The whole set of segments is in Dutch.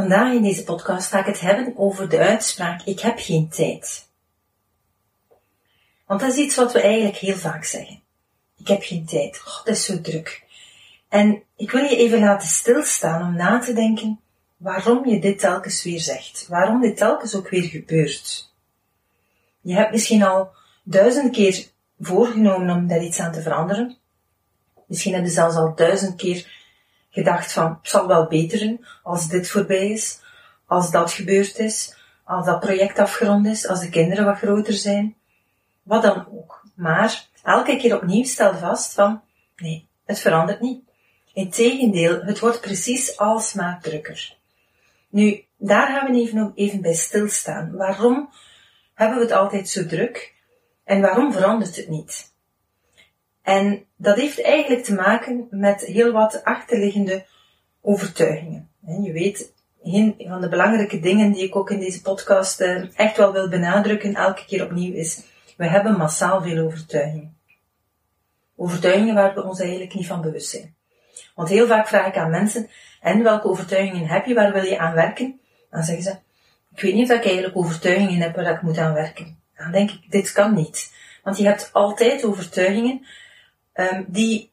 Vandaag in deze podcast ga ik het hebben over de uitspraak ik heb geen tijd. Want dat is iets wat we eigenlijk heel vaak zeggen. Ik heb geen tijd. God, het is zo druk. En ik wil je even laten stilstaan om na te denken waarom je dit telkens weer zegt. Waarom dit telkens ook weer gebeurt. Je hebt misschien al duizend keer voorgenomen om daar iets aan te veranderen. Misschien heb je zelfs al duizend keer gedacht van, het zal wel beteren als dit voorbij is, als dat gebeurd is, als dat project afgerond is, als de kinderen wat groter zijn. Wat dan ook. Maar elke keer opnieuw stel vast van, nee, het verandert niet. Integendeel, het wordt precies alsmaar drukker. Nu, daar gaan we even, even bij stilstaan. Waarom hebben we het altijd zo druk? En waarom verandert het niet? En dat heeft eigenlijk te maken met heel wat achterliggende overtuigingen. Je weet, een van de belangrijke dingen die ik ook in deze podcast eh, echt wel wil benadrukken, elke keer opnieuw, is, we hebben massaal veel overtuigingen. Overtuigingen waar we ons eigenlijk niet van bewust zijn. Want heel vaak vraag ik aan mensen, en welke overtuigingen heb je, waar wil je aan werken? Dan zeggen ze, ik weet niet of ik eigenlijk overtuigingen heb waar ik moet aan werken. Dan denk ik, dit kan niet. Want je hebt altijd overtuigingen um, die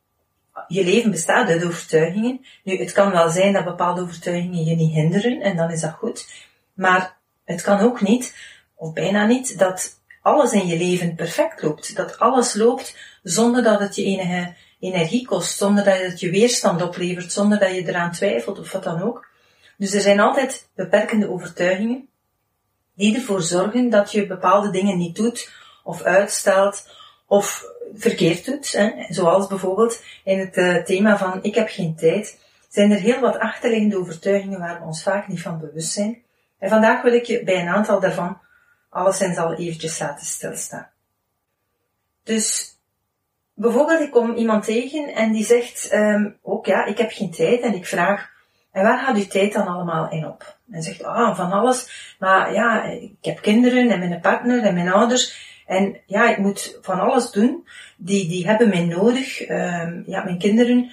je leven bestaat uit overtuigingen. Nu, het kan wel zijn dat bepaalde overtuigingen je niet hinderen en dan is dat goed. Maar het kan ook niet, of bijna niet, dat alles in je leven perfect loopt. Dat alles loopt zonder dat het je enige energie kost, zonder dat het je weerstand oplevert, zonder dat je eraan twijfelt of wat dan ook. Dus er zijn altijd beperkende overtuigingen die ervoor zorgen dat je bepaalde dingen niet doet of uitstelt of verkeerd doet. Hè. Zoals bijvoorbeeld in het uh, thema van ik heb geen tijd, zijn er heel wat achterliggende overtuigingen waar we ons vaak niet van bewust zijn. En vandaag wil ik je bij een aantal daarvan alleszins al eventjes laten stilstaan. Dus bijvoorbeeld ik kom iemand tegen en die zegt um, ook ja, ik heb geen tijd en ik vraag en waar gaat uw tijd dan allemaal in op? En zegt, ah, van alles. Maar ja, ik heb kinderen en mijn partner en mijn ouders. En ja, ik moet van alles doen. Die, die hebben mij nodig. Um, ja, mijn kinderen,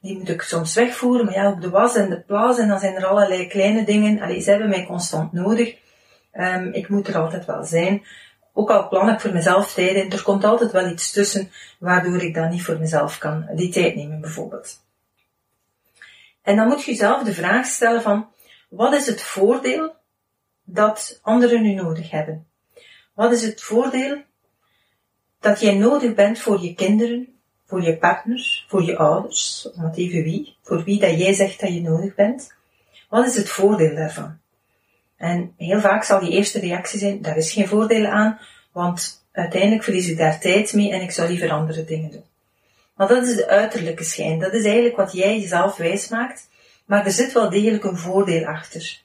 die moet ik soms wegvoeren. Maar ja, ook de was en de plaats. En dan zijn er allerlei kleine dingen. Allee, ze hebben mij constant nodig. Um, ik moet er altijd wel zijn. Ook al plan ik voor mezelf tijd in, er komt altijd wel iets tussen waardoor ik dan niet voor mezelf kan die tijd nemen bijvoorbeeld. En dan moet je jezelf de vraag stellen van, wat is het voordeel dat anderen nu nodig hebben? Wat is het voordeel dat jij nodig bent voor je kinderen, voor je partners, voor je ouders, wat even wie, voor wie dat jij zegt dat je nodig bent? Wat is het voordeel daarvan? En heel vaak zal die eerste reactie zijn, daar is geen voordeel aan, want uiteindelijk verlies ik daar tijd mee en ik zou liever andere dingen doen. Maar dat is de uiterlijke schijn. Dat is eigenlijk wat jij jezelf wijs maakt. Maar er zit wel degelijk een voordeel achter.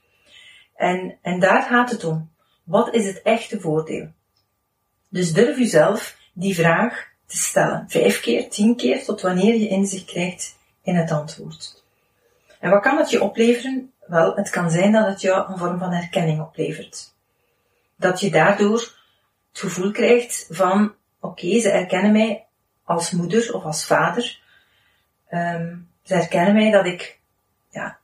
En, en daar gaat het om. Wat is het echte voordeel? Dus durf jezelf die vraag te stellen. Vijf keer, tien keer, tot wanneer je inzicht krijgt in het antwoord. En wat kan het je opleveren? Wel, het kan zijn dat het jou een vorm van herkenning oplevert. Dat je daardoor het gevoel krijgt van, oké, ze herkennen mij als moeder of als vader. Um, ze herkennen mij dat ik, ja,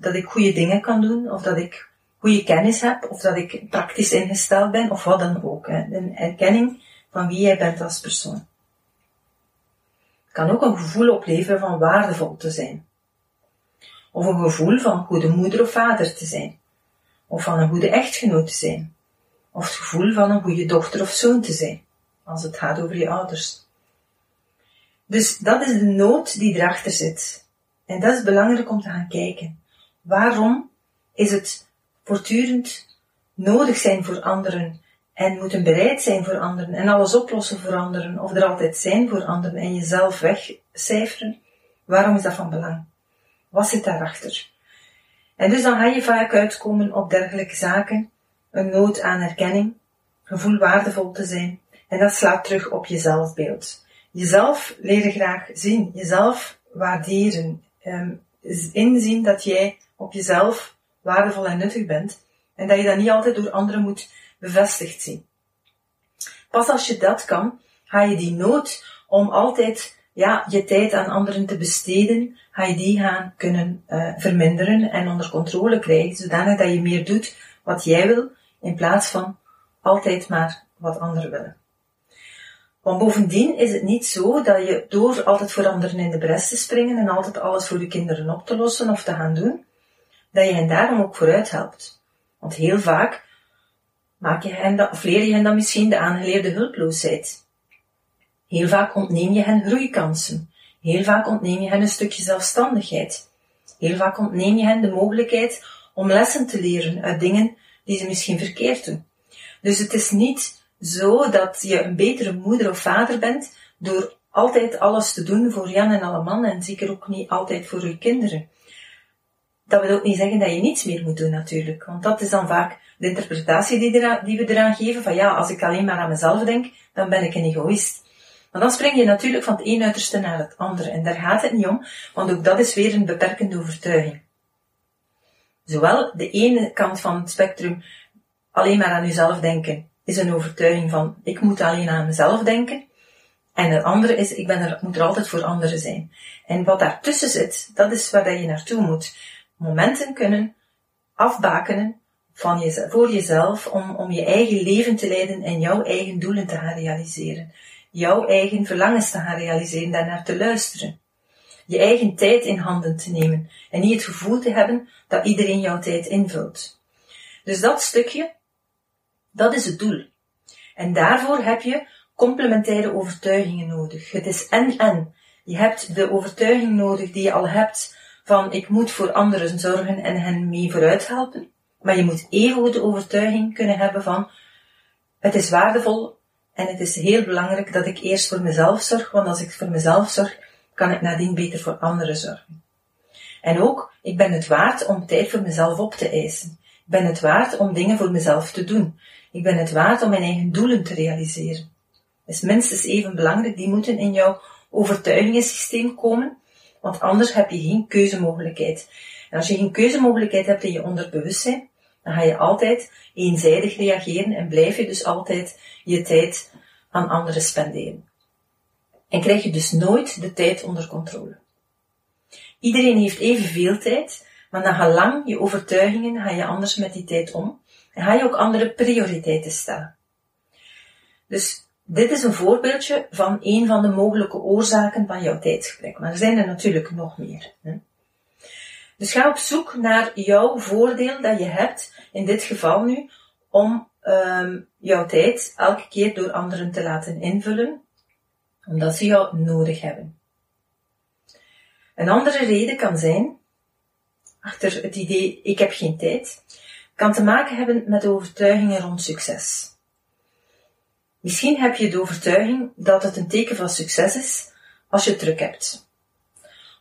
dat ik goede dingen kan doen, of dat ik goede kennis heb, of dat ik praktisch ingesteld ben, of wat dan ook. Hè. Een erkenning van wie jij bent als persoon. Het kan ook een gevoel opleveren van waardevol te zijn. Of een gevoel van goede moeder of vader te zijn. Of van een goede echtgenoot te zijn. Of het gevoel van een goede dochter of zoon te zijn. Als het gaat over je ouders. Dus dat is de nood die erachter zit. En dat is belangrijk om te gaan kijken. Waarom is het voortdurend nodig zijn voor anderen en moeten bereid zijn voor anderen en alles oplossen voor anderen of er altijd zijn voor anderen en jezelf wegcijferen, waarom is dat van belang? Wat zit daarachter? En dus dan ga je vaak uitkomen op dergelijke zaken een nood aan erkenning, gevoel waardevol te zijn, en dat slaat terug op je zelfbeeld. Jezelf leren graag zien, jezelf waarderen, um, inzien dat jij op jezelf waardevol en nuttig bent, en dat je dat niet altijd door anderen moet bevestigd zien. Pas als je dat kan, ga je die nood om altijd ja, je tijd aan anderen te besteden, ga je die gaan kunnen uh, verminderen en onder controle krijgen, zodanig dat je meer doet wat jij wil, in plaats van altijd maar wat anderen willen. Want bovendien is het niet zo dat je door altijd voor anderen in de bres te springen en altijd alles voor je kinderen op te lossen of te gaan doen, dat je hen daarom ook vooruit helpt. Want heel vaak maak je hen of leer je hen dan misschien de aangeleerde hulploosheid. Heel vaak ontneem je hen groeikansen. Heel vaak ontneem je hen een stukje zelfstandigheid. Heel vaak ontneem je hen de mogelijkheid om lessen te leren uit dingen die ze misschien verkeerd doen. Dus het is niet zo dat je een betere moeder of vader bent door altijd alles te doen voor Jan en alle man en zeker ook niet altijd voor je kinderen. Dat wil ook niet zeggen dat je niets meer moet doen natuurlijk, want dat is dan vaak de interpretatie die, die we eraan geven van ja, als ik alleen maar aan mezelf denk, dan ben ik een egoïst. Maar dan spring je natuurlijk van het een uiterste naar het andere en daar gaat het niet om, want ook dat is weer een beperkende overtuiging. Zowel de ene kant van het spectrum, alleen maar aan jezelf denken, is een overtuiging van ik moet alleen aan mezelf denken. En het andere is, ik ben er, moet er altijd voor anderen zijn. En wat daartussen zit, dat is waar je naartoe moet. Momenten kunnen afbakenen van voor jezelf om, om je eigen leven te leiden en jouw eigen doelen te gaan realiseren. Jouw eigen verlangens te gaan realiseren, daarnaar te luisteren. Je eigen tijd in handen te nemen en niet het gevoel te hebben dat iedereen jouw tijd invult. Dus dat stukje, dat is het doel. En daarvoor heb je complementaire overtuigingen nodig. Het is en-en. Je hebt de overtuiging nodig die je al hebt van ik moet voor anderen zorgen en hen mee vooruit helpen. Maar je moet even de overtuiging kunnen hebben van het is waardevol en het is heel belangrijk dat ik eerst voor mezelf zorg, want als ik voor mezelf zorg, kan ik nadien beter voor anderen zorgen. En ook, ik ben het waard om tijd voor mezelf op te eisen. Ik ben het waard om dingen voor mezelf te doen. Ik ben het waard om mijn eigen doelen te realiseren. Dat is minstens even belangrijk, die moeten in jouw overtuigingensysteem komen, want anders heb je geen keuzemogelijkheid. En als je geen keuzemogelijkheid hebt in je onderbewustzijn, dan ga je altijd eenzijdig reageren en blijf je dus altijd je tijd aan anderen spenderen. En krijg je dus nooit de tijd onder controle. Iedereen heeft evenveel tijd, maar na gelang je overtuigingen ga je anders met die tijd om en ga je ook andere prioriteiten stellen. Dus dit is een voorbeeldje van een van de mogelijke oorzaken van jouw tijdsgebrek. Maar er zijn er natuurlijk nog meer. Hè? Dus ga op zoek naar jouw voordeel dat je hebt, in dit geval nu, om um, jouw tijd elke keer door anderen te laten invullen, omdat ze jou nodig hebben. Een andere reden kan zijn, achter het idee ik heb geen tijd, kan te maken hebben met overtuigingen rond succes. Misschien heb je de overtuiging dat het een teken van succes is als je druk hebt.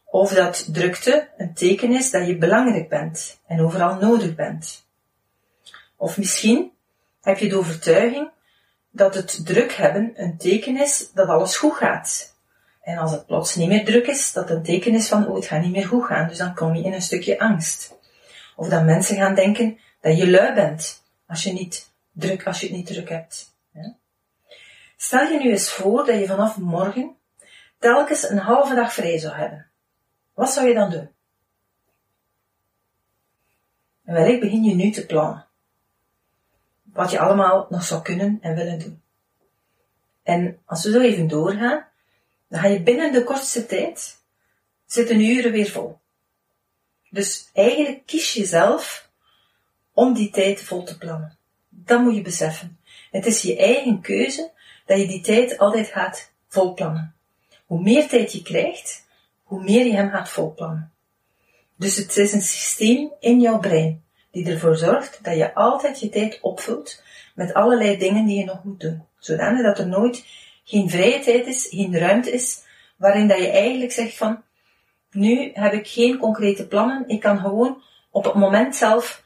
Of dat drukte een teken is dat je belangrijk bent en overal nodig bent. Of misschien heb je de overtuiging dat het druk hebben een teken is dat alles goed gaat. En als het plots niet meer druk is, dat een teken is van, oh, het gaat niet meer goed gaan. Dus dan kom je in een stukje angst. Of dat mensen gaan denken dat je lui bent als je, niet druk, als je het niet druk hebt. Stel je nu eens voor dat je vanaf morgen telkens een halve dag vrij zou hebben. Wat zou je dan doen? En wellicht begin je nu te plannen. Wat je allemaal nog zou kunnen en willen doen. En als we zo even doorgaan, dan ga je binnen de kortste tijd zitten uren weer vol. Dus eigenlijk kies je zelf om die tijd vol te plannen. Dat moet je beseffen. Het is je eigen keuze dat je die tijd altijd gaat volplannen. Hoe meer tijd je krijgt, hoe meer je hem gaat volplannen. Dus het is een systeem in jouw brein die ervoor zorgt dat je altijd je tijd opvult met allerlei dingen die je nog moet doen. Zodanig dat er nooit geen vrije tijd is, geen ruimte is, waarin dat je eigenlijk zegt van, nu heb ik geen concrete plannen, ik kan gewoon op het moment zelf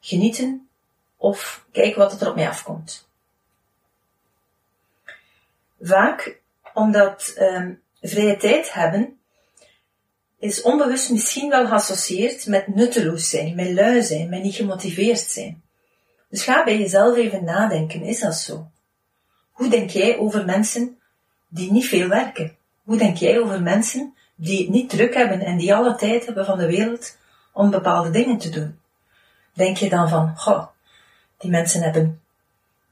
genieten, of kijken wat er op mij afkomt. Vaak omdat um, vrije tijd hebben is onbewust misschien wel geassocieerd met nutteloos zijn, met lui zijn, met niet gemotiveerd zijn. Dus ga bij jezelf even nadenken, is dat zo? Hoe denk jij over mensen die niet veel werken? Hoe denk jij over mensen die het niet druk hebben en die alle tijd hebben van de wereld om bepaalde dingen te doen? Denk je dan van, goh, die mensen hebben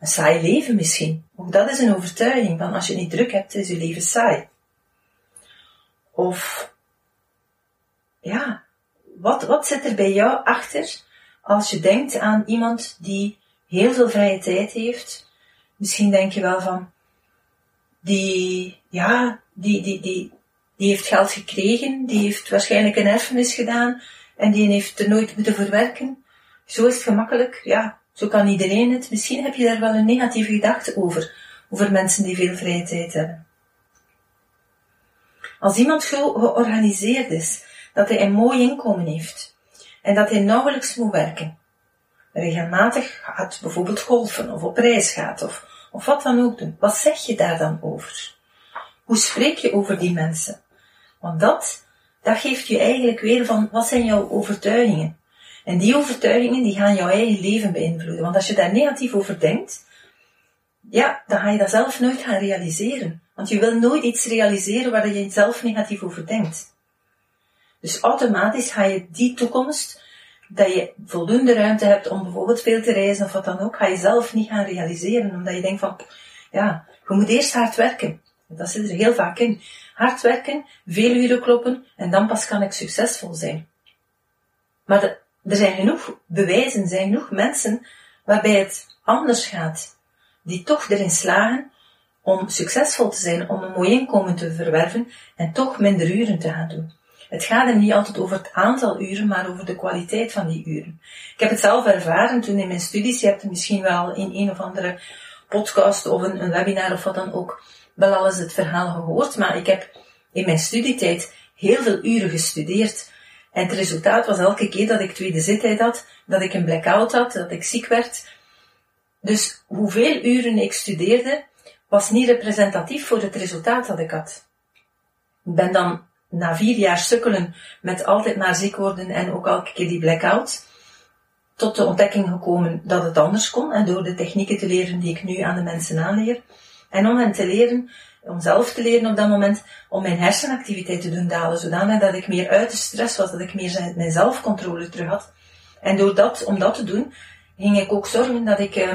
een saai leven misschien. Ook dat is een overtuiging van als je niet druk hebt, is je leven saai. Of, ja, wat, wat zit er bij jou achter als je denkt aan iemand die heel veel vrije tijd heeft? Misschien denk je wel van, die, ja, die, die, die, die heeft geld gekregen, die heeft waarschijnlijk een erfenis gedaan en die heeft er nooit moeten verwerken. Zo is het gemakkelijk, ja, zo kan iedereen het. Misschien heb je daar wel een negatieve gedachte over, over mensen die veel vrije tijd hebben. Als iemand georganiseerd is, dat hij een mooi inkomen heeft, en dat hij nauwelijks moet werken, regelmatig gaat bijvoorbeeld golfen, of op reis gaat, of, of wat dan ook doen, wat zeg je daar dan over? Hoe spreek je over die mensen? Want dat, dat geeft je eigenlijk weer van, wat zijn jouw overtuigingen? En die overtuigingen, die gaan jouw eigen leven beïnvloeden. Want als je daar negatief over denkt, ja, dan ga je dat zelf nooit gaan realiseren. Want je wil nooit iets realiseren waar je zelf negatief over denkt. Dus automatisch ga je die toekomst, dat je voldoende ruimte hebt om bijvoorbeeld veel te reizen of wat dan ook, ga je zelf niet gaan realiseren. Omdat je denkt van, ja, je moet eerst hard werken. Dat zit er heel vaak in. Hard werken, veel uren kloppen en dan pas kan ik succesvol zijn. Maar er zijn genoeg bewijzen, zijn genoeg mensen waarbij het anders gaat, die toch erin slagen om succesvol te zijn, om een mooi inkomen te verwerven en toch minder uren te gaan doen. Het gaat er niet altijd over het aantal uren, maar over de kwaliteit van die uren. Ik heb het zelf ervaren toen in mijn studies, je hebt misschien wel in een of andere podcast of een, een webinar of wat dan ook, wel alles het verhaal gehoord, maar ik heb in mijn studietijd heel veel uren gestudeerd. En het resultaat was elke keer dat ik tweede zittijd had, dat ik een blackout had, dat ik ziek werd. Dus hoeveel uren ik studeerde, was niet representatief voor het resultaat dat ik had. Ik ben dan na vier jaar sukkelen met altijd maar ziek worden en ook elke keer die blackout, tot de ontdekking gekomen dat het anders kon en door de technieken te leren die ik nu aan de mensen aanleer. En om hen te leren, om zelf te leren op dat moment, om mijn hersenactiviteit te doen dalen, zodanig dat ik meer uit de stress was, dat ik meer mijn zelfcontrole terug had. En door dat, om dat te doen, ging ik ook zorgen dat ik uh,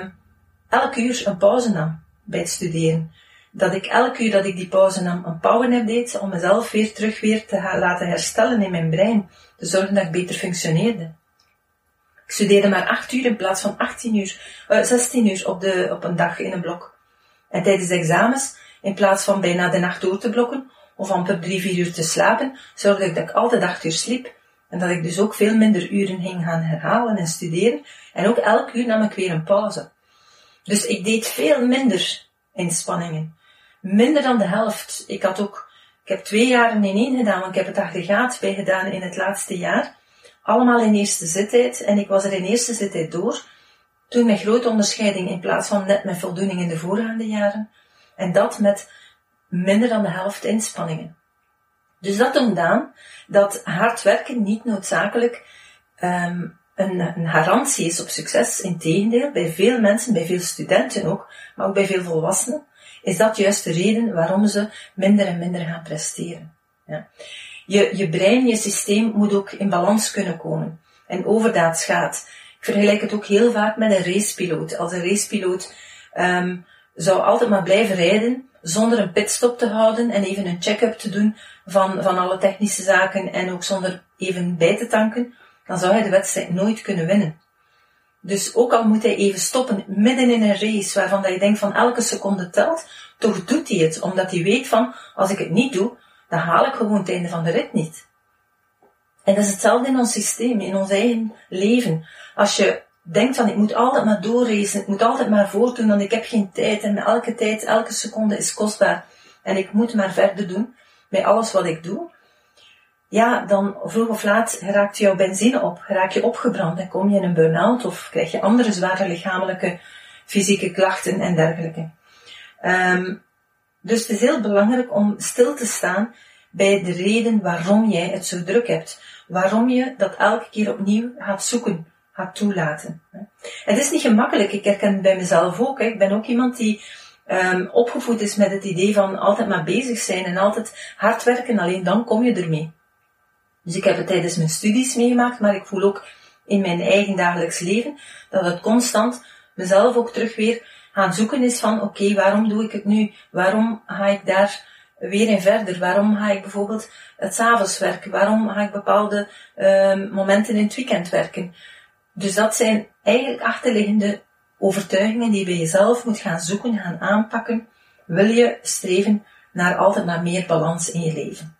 elk uur een pauze nam bij het studeren. Dat ik elk uur dat ik die pauze nam een powernap deed, om mezelf weer terug weer te laten herstellen in mijn brein. Te zorgen dat ik beter functioneerde. Ik studeerde maar 8 uur in plaats van 18 uur, uh, 16 uur op, de, op een dag in een blok. En tijdens de examens, in plaats van bijna de nacht door te blokken, of amper drie, vier uur te slapen, zorgde ik dat ik altijd acht uur sliep. En dat ik dus ook veel minder uren ging gaan herhalen en studeren. En ook elk uur nam ik weer een pauze. Dus ik deed veel minder inspanningen. Minder dan de helft. Ik had ook, ik heb twee jaren in één gedaan, want ik heb het aggregaat bij gedaan in het laatste jaar. Allemaal in eerste zittijd. En ik was er in eerste zittijd door. Toen met grote onderscheiding in plaats van net met voldoening in de voorgaande jaren. En dat met minder dan de helft inspanningen. Dus dat toont dat hard werken niet noodzakelijk um, een, een, garantie is op succes. Integendeel, bij veel mensen, bij veel studenten ook, maar ook bij veel volwassenen, is dat juist de reden waarom ze minder en minder gaan presteren. Ja. Je, je brein, je systeem moet ook in balans kunnen komen. En overdaad schaadt. Ik vergelijk het ook heel vaak met een racepiloot. Als een racepiloot um, zou altijd maar blijven rijden zonder een pitstop te houden en even een check-up te doen van, van alle technische zaken en ook zonder even bij te tanken, dan zou hij de wedstrijd nooit kunnen winnen. Dus ook al moet hij even stoppen midden in een race waarvan je denkt van elke seconde telt, toch doet hij het, omdat hij weet van als ik het niet doe, dan haal ik gewoon het einde van de rit niet. En dat is hetzelfde in ons systeem, in ons eigen leven. Als je denkt van ik moet altijd maar doorracen, ik moet altijd maar voortdoen, want ik heb geen tijd. En elke tijd, elke seconde is kostbaar. En ik moet maar verder doen met alles wat ik doe, ja, dan vroeg of laat raakt jouw benzine op, raak je opgebrand en kom je in een burn-out of krijg je andere zware lichamelijke, fysieke klachten en dergelijke. Um, dus het is heel belangrijk om stil te staan bij de reden waarom jij het zo druk hebt. Waarom je dat elke keer opnieuw gaat zoeken, gaat toelaten. Het is niet gemakkelijk, ik herken het bij mezelf ook. Ik ben ook iemand die um, opgevoed is met het idee van altijd maar bezig zijn en altijd hard werken, alleen dan kom je ermee. Dus ik heb het tijdens mijn studies meegemaakt, maar ik voel ook in mijn eigen dagelijks leven dat het constant mezelf ook terug weer gaan zoeken is van oké, waarom doe ik het nu? Waarom ga ik daar weer in verder? Waarom ga ik bijvoorbeeld het s'avonds werken? Waarom ga ik bepaalde uh, momenten in het weekend werken? Dus dat zijn eigenlijk achterliggende overtuigingen die je bij jezelf moet gaan zoeken, gaan aanpakken. Wil je streven naar altijd maar meer balans in je leven?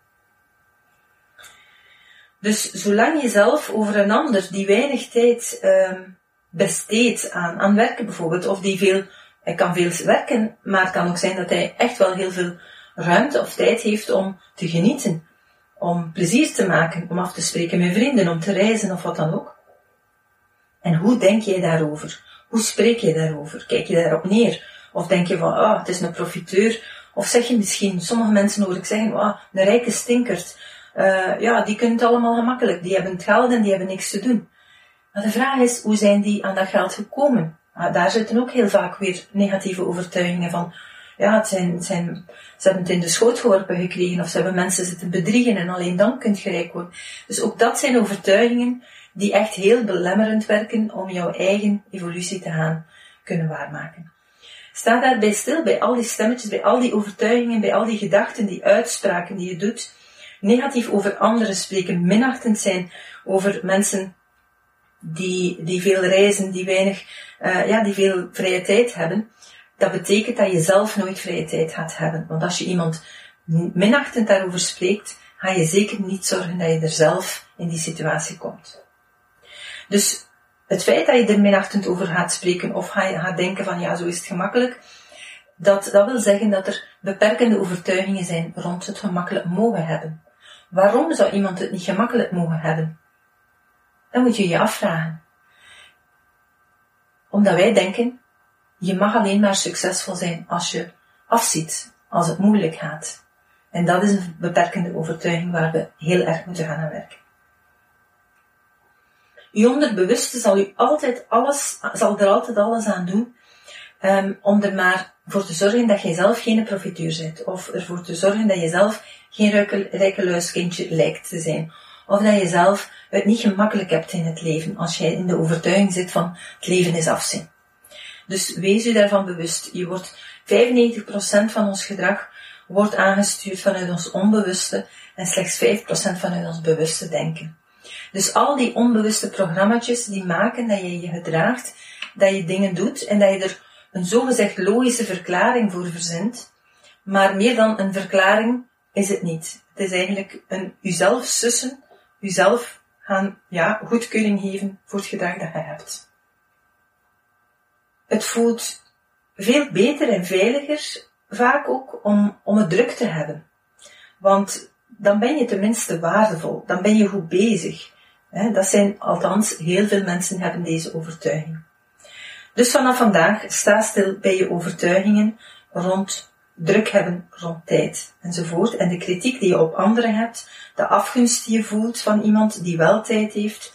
Dus zolang je zelf over een ander die weinig tijd uh, besteedt aan, aan werken bijvoorbeeld, of die veel, hij kan veel werken, maar het kan ook zijn dat hij echt wel heel veel ruimte of tijd heeft om te genieten, om plezier te maken, om af te spreken met vrienden, om te reizen of wat dan ook. En hoe denk jij daarover? Hoe spreek je daarover? Kijk je daarop neer? Of denk je van, ah, oh, het is een profiteur? Of zeg je misschien, sommige mensen hoor ik zeggen, ah, een rijke stinkert. Uh, ja, die kunnen het allemaal gemakkelijk. Die hebben het geld en die hebben niks te doen. Maar de vraag is, hoe zijn die aan dat geld gekomen? Ah, daar zitten ook heel vaak weer negatieve overtuigingen van, ja, het zijn, het zijn, ze hebben het in de schoot geworpen gekregen of ze hebben mensen zitten bedriegen en alleen dan kunt je rijk worden. Dus ook dat zijn overtuigingen die echt heel belemmerend werken om jouw eigen evolutie te gaan kunnen waarmaken. Sta daarbij stil bij al die stemmetjes, bij al die overtuigingen, bij al die gedachten, die uitspraken die je doet. Negatief over anderen spreken, minachtend zijn over mensen die, die veel reizen, die weinig, uh, ja, die veel vrije tijd hebben. Dat betekent dat je zelf nooit vrije tijd gaat hebben. Want als je iemand minachtend daarover spreekt, ga je zeker niet zorgen dat je er zelf in die situatie komt. Dus het feit dat je er minachtend over gaat spreken of gaat denken van ja, zo is het gemakkelijk, dat, dat wil zeggen dat er beperkende overtuigingen zijn rond het gemakkelijk mogen hebben. Waarom zou iemand het niet gemakkelijk mogen hebben? Dan moet je je afvragen. Omdat wij denken, je mag alleen maar succesvol zijn als je afziet, als het moeilijk gaat. En dat is een beperkende overtuiging waar we heel erg moeten gaan aan werken. Je onderbewuste zal u altijd alles, zal er altijd alles aan doen, um, om er maar voor te zorgen dat je zelf geen profiteur bent. Of ervoor te zorgen dat je zelf geen rijke luiskindje lijkt te zijn. Of dat je zelf het niet gemakkelijk hebt in het leven, als jij in de overtuiging zit van het leven is afzien. Dus wees u daarvan bewust. Je wordt 95% van ons gedrag wordt aangestuurd vanuit ons onbewuste en slechts 5% vanuit ons bewuste denken. Dus al die onbewuste programma's die maken dat je je gedraagt, dat je dingen doet en dat je er een zogezegd logische verklaring voor verzint. Maar meer dan een verklaring is het niet. Het is eigenlijk een uzelf sussen, uzelf gaan ja, goedkeuring geven voor het gedrag dat je hebt. Het voelt veel beter en veiliger vaak ook om, om het druk te hebben. Want dan ben je tenminste waardevol, dan ben je goed bezig. Dat zijn, althans, heel veel mensen hebben deze overtuiging. Dus vanaf vandaag sta stil bij je overtuigingen rond druk hebben, rond tijd enzovoort. En de kritiek die je op anderen hebt, de afgunst die je voelt van iemand die wel tijd heeft.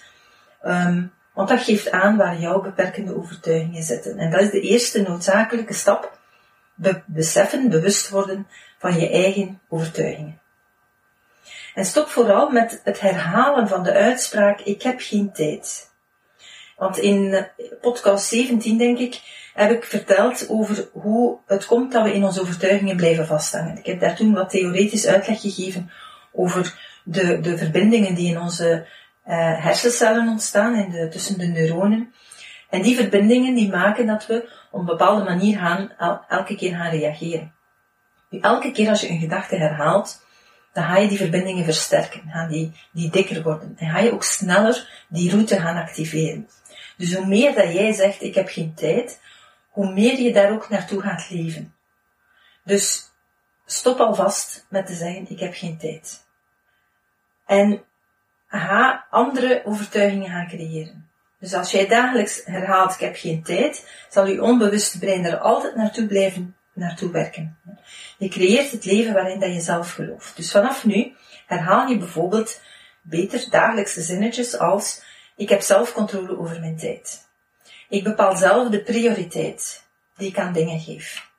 Um, want dat geeft aan waar jouw beperkende overtuigingen zitten. En dat is de eerste noodzakelijke stap. Be beseffen, bewust worden van je eigen overtuigingen. En stop vooral met het herhalen van de uitspraak, ik heb geen tijd. Want in eh, podcast 17, denk ik, heb ik verteld over hoe het komt dat we in onze overtuigingen blijven vasthangen. Ik heb daar toen wat theoretisch uitleg gegeven over de, de verbindingen die in onze uh, hersencellen ontstaan, in tussen de neuronen. En die verbindingen die maken dat we op een bepaalde manier gaan, elke keer gaan reageren. elke keer als je een gedachte herhaalt, dan ga je die verbindingen versterken, gaan die, die dikker worden. En ga je ook sneller die route gaan activeren. Dus hoe meer dat jij zegt, ik heb geen tijd, hoe meer je daar ook naartoe gaat leven. Dus stop alvast met te zeggen, ik heb geen tijd. En ga andere overtuigingen gaan creëren. Dus als jij dagelijks herhaalt, ik heb geen tijd, zal je onbewuste brein er altijd naartoe blijven naartoe werken. Je creëert het leven waarin dat je zelf gelooft. Dus vanaf nu herhaal je bijvoorbeeld beter dagelijkse zinnetjes als ik heb zelf controle over mijn tijd. Ik bepaal zelf de prioriteit die ik aan dingen geef.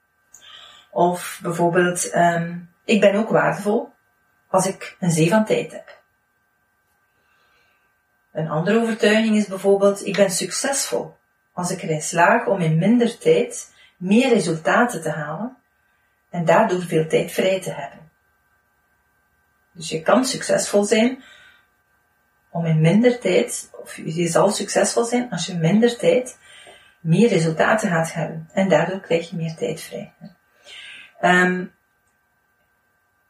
Of bijvoorbeeld, um, ik ben ook waardevol als ik een zee van tijd heb. Een andere overtuiging is bijvoorbeeld, ik ben succesvol als ik erin slaag om in minder tijd meer resultaten te halen en daardoor veel tijd vrij te hebben. Dus je kan succesvol zijn om in minder tijd, of je zal succesvol zijn als je in minder tijd meer resultaten gaat hebben. En daardoor krijg je meer tijd vrij. Um,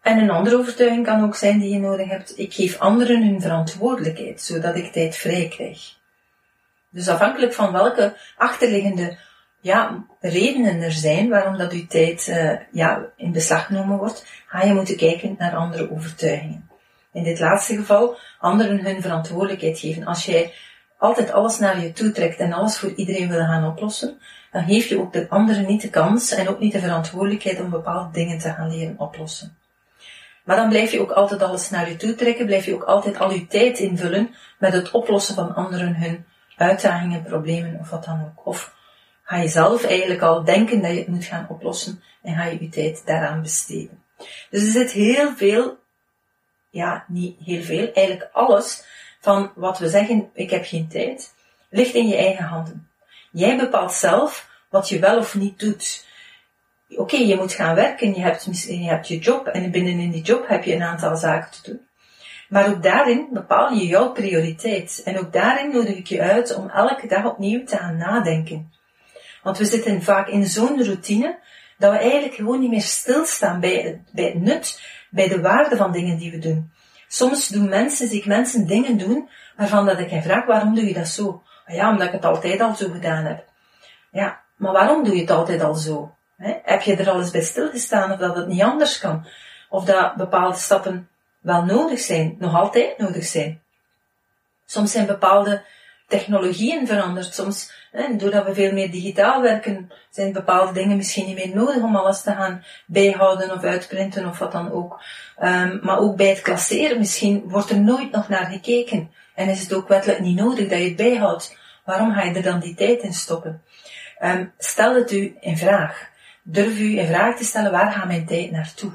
en een andere overtuiging kan ook zijn die je nodig hebt. Ik geef anderen hun verantwoordelijkheid, zodat ik tijd vrij krijg. Dus afhankelijk van welke achterliggende ja, redenen er zijn waarom dat uw tijd uh, ja, in beslag genomen wordt, ga je moeten kijken naar andere overtuigingen. In dit laatste geval, anderen hun verantwoordelijkheid geven. Als jij altijd alles naar je toe trekt en alles voor iedereen wil gaan oplossen, dan geef je ook de anderen niet de kans en ook niet de verantwoordelijkheid om bepaalde dingen te gaan leren oplossen. Maar dan blijf je ook altijd alles naar je toe trekken, blijf je ook altijd al je tijd invullen met het oplossen van anderen hun uitdagingen, problemen of wat dan ook. Of ga je zelf eigenlijk al denken dat je het moet gaan oplossen en ga je je tijd daaraan besteden. Dus er zit heel veel, ja, niet heel veel, eigenlijk alles van wat we zeggen, ik heb geen tijd, ligt in je eigen handen. Jij bepaalt zelf wat je wel of niet doet. Oké, je moet gaan werken, je hebt, je hebt je job en binnenin die job heb je een aantal zaken te doen. Maar ook daarin bepaal je jouw prioriteit. En ook daarin nodig ik je uit om elke dag opnieuw te gaan nadenken. Want we zitten vaak in zo'n routine dat we eigenlijk gewoon niet meer stilstaan bij het, bij nut, bij de waarde van dingen die we doen. Soms doen mensen, zie ik mensen dingen doen waarvan dat ik hen vraag, waarom doe je dat zo? Ah ja, omdat ik het altijd al zo gedaan heb. Ja, maar waarom doe je het altijd al zo? heb je er al eens bij stilgestaan of dat het niet anders kan? Of dat bepaalde stappen wel nodig zijn, nog altijd nodig zijn? Soms zijn bepaalde technologieën veranderd. Soms, hè, doordat we veel meer digitaal werken, zijn bepaalde dingen misschien niet meer nodig om alles te gaan bijhouden of uitprinten of wat dan ook. Um, maar ook bij het klasseren misschien wordt er nooit nog naar gekeken. En is het ook wettelijk niet nodig dat je het bijhoudt. Waarom ga je er dan die tijd in stoppen? Um, stel het u in vraag. Durf u in vraag te stellen, waar gaat mijn tijd naartoe?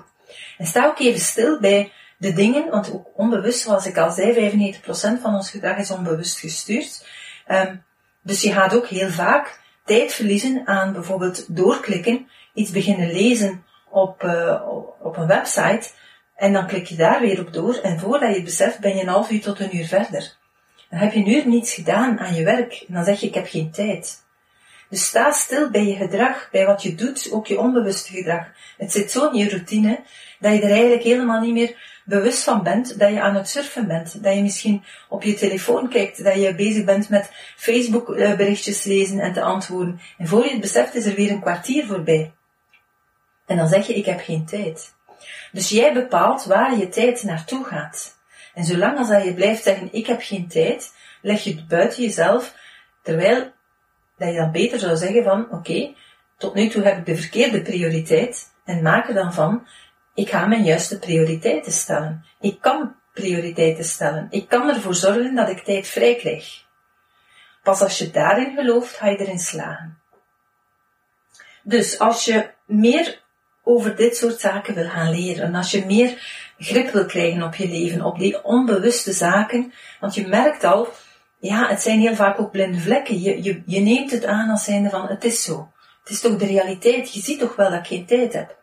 En sta ook even stil bij de dingen, want ook onbewust, zoals ik al zei, 95% van ons gedrag is onbewust gestuurd. Um, dus je gaat ook heel vaak tijd verliezen aan bijvoorbeeld doorklikken, iets beginnen lezen op, uh, op een website, en dan klik je daar weer op door, en voordat je het beseft, ben je een half uur tot een uur verder. Dan heb je uur niets gedaan aan je werk, en dan zeg je, ik heb geen tijd. Dus sta stil bij je gedrag, bij wat je doet, ook je onbewuste gedrag. Het zit zo in je routine, dat je er eigenlijk helemaal niet meer bewust van bent dat je aan het surfen bent. Dat je misschien op je telefoon kijkt, dat je bezig bent met Facebook berichtjes lezen en te antwoorden. En voor je het beseft is er weer een kwartier voorbij. En dan zeg je, ik heb geen tijd. Dus jij bepaalt waar je tijd naartoe gaat. En zolang als je blijft zeggen, ik heb geen tijd, leg je het buiten jezelf, terwijl dat je dan beter zou zeggen van, oké, tot nu toe heb ik de verkeerde prioriteit en maak er dan van, ik ga mijn juiste prioriteiten stellen. Ik kan prioriteiten stellen. Ik kan ervoor zorgen dat ik tijd vrij krijg. Pas als je daarin gelooft, ga je erin slagen. Dus als je meer over dit soort zaken wil gaan leren, als je meer grip wil krijgen op je leven, op die onbewuste zaken, want je merkt al, ja, het zijn heel vaak ook blinde vlekken. Je, je, je neemt het aan als zijnde van, het is zo. Het is toch de realiteit. Je ziet toch wel dat ik geen tijd heb.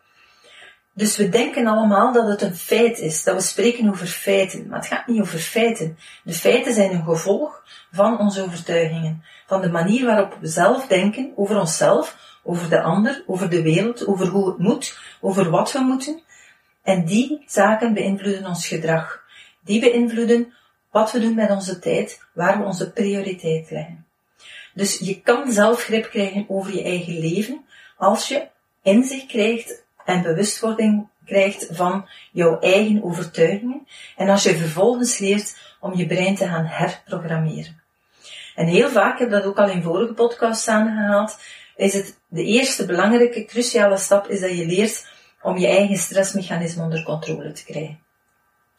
Dus we denken allemaal dat het een feit is, dat we spreken over feiten. Maar het gaat niet over feiten. De feiten zijn een gevolg van onze overtuigingen. Van de manier waarop we zelf denken over onszelf, over de ander, over de wereld, over hoe het moet, over wat we moeten. En die zaken beïnvloeden ons gedrag. Die beïnvloeden wat we doen met onze tijd, waar we onze prioriteit leggen. Dus je kan zelf grip krijgen over je eigen leven als je inzicht krijgt en bewustwording krijgt van jouw eigen overtuigingen en als je vervolgens leert om je brein te gaan herprogrammeren. En heel vaak, ik heb dat ook al in vorige podcasts aangehaald, is het de eerste belangrijke, cruciale stap is dat je leert om je eigen stressmechanisme onder controle te krijgen.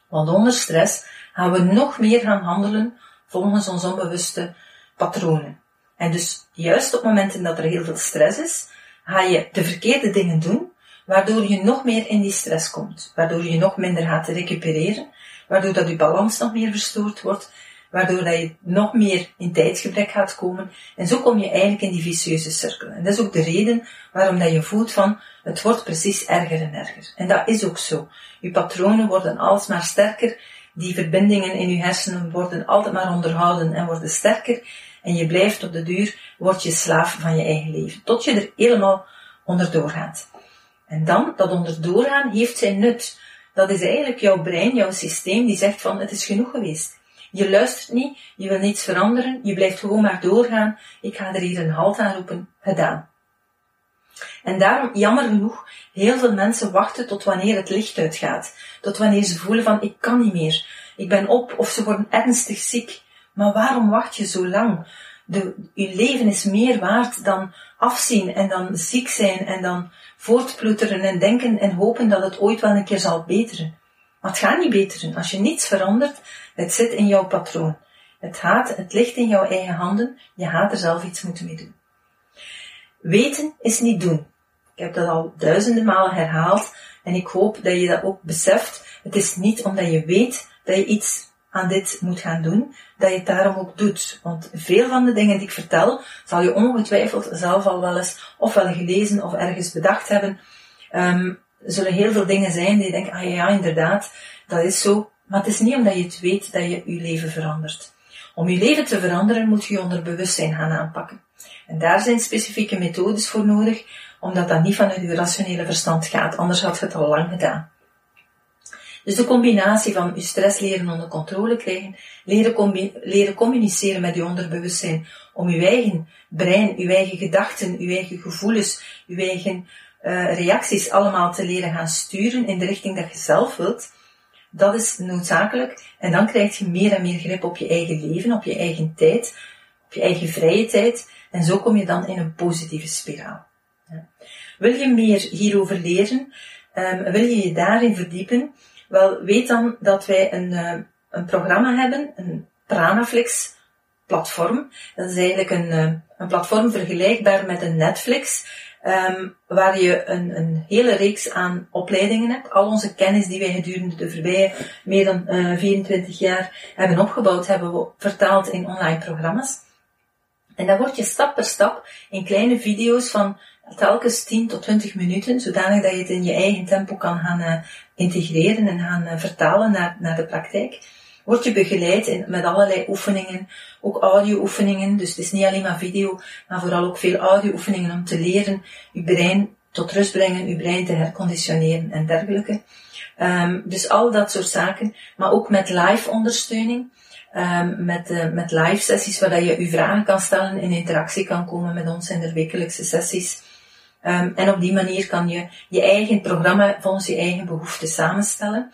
Want onder stress gaan we nog meer gaan handelen volgens ons onbewuste patronen. En dus juist op momenten dat er heel veel stress is, ga je de verkeerde dingen doen, waardoor je nog meer in die stress komt, waardoor je nog minder gaat recupereren, waardoor dat je balans nog meer verstoord wordt, waardoor dat je nog meer in tijdsgebrek gaat komen. En zo kom je eigenlijk in die vicieuze cirkel. En dat is ook de reden waarom dat je voelt van, het wordt precies erger en erger. En dat is ook zo. Je patronen worden alsmaar sterker, die verbindingen in je hersenen worden altijd maar onderhouden en worden sterker. En je blijft op de duur, word je slaaf van je eigen leven. Tot je er helemaal onderdoor gaat. En dan, dat onderdoor gaan, heeft zijn nut. Dat is eigenlijk jouw brein, jouw systeem, die zegt van, het is genoeg geweest. Je luistert niet, je wil niets veranderen, je blijft gewoon maar doorgaan. Ik ga er hier een halt aan roepen, gedaan. En daarom, jammer genoeg, heel veel mensen wachten tot wanneer het licht uitgaat. Tot wanneer ze voelen van, ik kan niet meer. Ik ben op, of ze worden ernstig ziek. Maar waarom wacht je zo lang? De, je leven is meer waard dan afzien en dan ziek zijn en dan voortploeteren en denken en hopen dat het ooit wel een keer zal beteren. Maar het gaat niet beteren. Als je niets verandert, het zit in jouw patroon. Het gaat, het ligt in jouw eigen handen. Je gaat er zelf iets moeten mee doen. Weten is niet doen. Ik heb dat al duizenden malen herhaald en ik hoop dat je dat ook beseft. Het is niet omdat je weet dat je iets aan dit moet gaan doen, dat je het daarom ook doet. Want veel van de dingen die ik vertel, zal je ongetwijfeld zelf al wel eens ofwel gelezen of ergens bedacht hebben. Um, zullen heel veel dingen zijn die je denkt, ah ja, inderdaad, dat is zo. Maar het is niet omdat je het weet dat je je leven verandert. Om je leven te veranderen moet je je onderbewustzijn gaan aanpakken. En daar zijn specifieke methodes voor nodig, omdat dat niet vanuit je rationele verstand gaat, anders had je het al lang gedaan. Dus de combinatie van je stress leren onder controle krijgen, leren, leren communiceren met je onderbewustzijn, om je eigen brein, je eigen gedachten, je eigen gevoelens, je eigen uh, reacties allemaal te leren gaan sturen in de richting dat je zelf wilt, dat is noodzakelijk. En dan krijg je meer en meer grip op je eigen leven, op je eigen tijd, op je eigen vrije tijd. En zo kom je dan in een positieve spiraal. Wil je meer hierover leren? Um, wil je je daarin verdiepen? Wel, weet dan dat wij een, uh, een programma hebben, een Pranaflix platform. Dat is eigenlijk een, uh, een platform vergelijkbaar met een Netflix, um, waar je een, een hele reeks aan opleidingen hebt. Al onze kennis die wij gedurende de voorbije meer dan uh, 24 jaar hebben opgebouwd, hebben we vertaald in online programma's. En dan word je stap per stap in kleine video's van telkens 10 tot 20 minuten, zodanig dat je het in je eigen tempo kan gaan uh, integreren en gaan uh, vertalen naar, naar de praktijk. Word je begeleid in, met allerlei oefeningen, ook audio-oefeningen, dus het is niet alleen maar video, maar vooral ook veel audio-oefeningen om te leren je brein tot rust brengen, je brein te herconditioneren en dergelijke. Um, dus al dat soort zaken, maar ook met live ondersteuning. Um, met, uh, met live sessies waar je je vragen kan stellen, in interactie kan komen met ons in de wekelijkse sessies. Um, en op die manier kan je je eigen programma volgens je eigen behoeften samenstellen.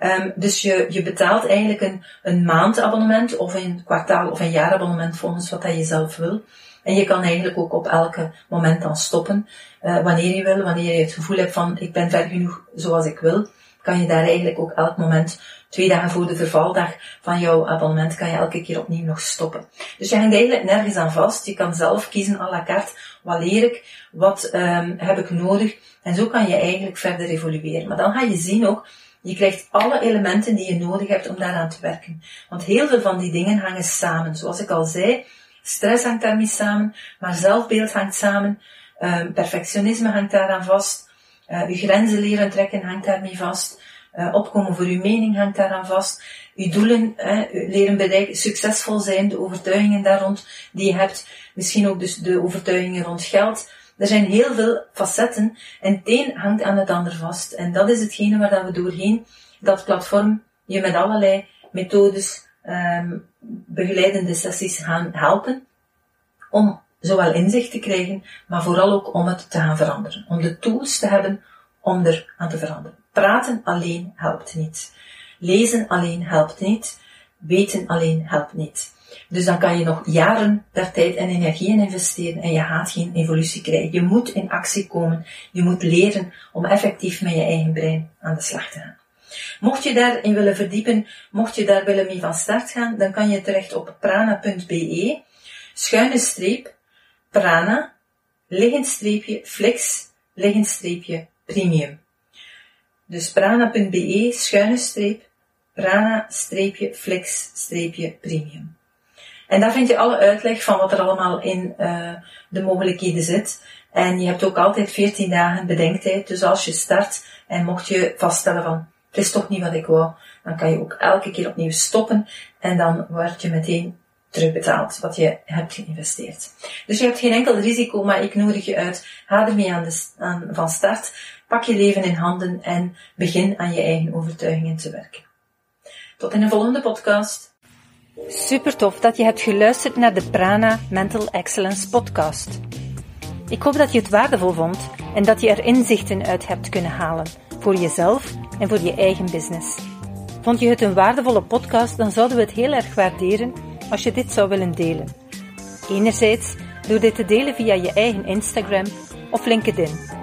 Um, dus je, je betaalt eigenlijk een, een maandabonnement of een kwartaal of een jaarabonnement volgens wat dat je zelf wil. En je kan eigenlijk ook op elke moment dan stoppen, uh, wanneer je wil, wanneer je het gevoel hebt van ik ben ver genoeg zoals ik wil, kan je daar eigenlijk ook elk moment twee dagen voor de vervaldag van jouw abonnement kan je elke keer opnieuw nog stoppen. Dus je hangt eigenlijk nergens aan vast. Je kan zelf kiezen à la carte. Wat leer ik? Wat um, heb ik nodig? En zo kan je eigenlijk verder evolueren. Maar dan ga je zien ook, je krijgt alle elementen die je nodig hebt om daaraan te werken. Want heel veel van die dingen hangen samen. Zoals ik al zei, stress hangt daarmee samen, maar zelfbeeld hangt samen, um, perfectionisme hangt daaraan vast, uh, je grenzen leren trekken hangt daarmee vast, uh, opkomen voor uw mening hangt daaraan vast. Uw doelen uh, leren bereiken, succesvol zijn, de overtuigingen daar rond die je hebt. Misschien ook dus de overtuigingen rond geld. Er zijn heel veel facetten en het een hangt aan het ander vast. En dat is hetgene waar dat we doorheen dat platform je met allerlei methodes, um, begeleidende sessies gaan helpen om zowel inzicht te krijgen, maar vooral ook om het te gaan veranderen. Om de tools te hebben om er aan te veranderen. Praten alleen helpt niet. Lezen alleen helpt niet. Weten alleen helpt niet. Dus dan kan je nog jaren daar tijd en energie in investeren en je gaat geen evolutie krijgen. Je moet in actie komen. Je moet leren om effectief met je eigen brein aan de slag te gaan. Mocht je daarin willen verdiepen, mocht je daar willen mee van start gaan, dan kan je terecht op prana.be, schuine streep, prana, liggend streepje, flex, liggend streepje, premium. Dus prana.be, schuine streep, prana, streepje, flex, streepje, premium. En daar vind je alle uitleg van wat er allemaal in uh, de mogelijkheden zit. En je hebt ook altijd 14 dagen bedenktijd. Dus als je start en mocht je vaststellen van het is toch niet wat ik wou, dan kan je ook elke keer opnieuw stoppen en dan word je meteen terugbetaald wat je hebt geïnvesteerd. Dus je hebt geen enkel risico, maar ik nodig je uit. Ga ermee aan, de, aan van start. Pak je leven in handen en begin aan je eigen overtuigingen te werken. Tot in een volgende podcast. Super tof dat je hebt geluisterd naar de Prana Mental Excellence podcast. Ik hoop dat je het waardevol vond en dat je er inzichten uit hebt kunnen halen voor jezelf en voor je eigen business. Vond je het een waardevolle podcast, dan zouden we het heel erg waarderen als je dit zou willen delen. Enerzijds door dit te delen via je eigen Instagram of LinkedIn.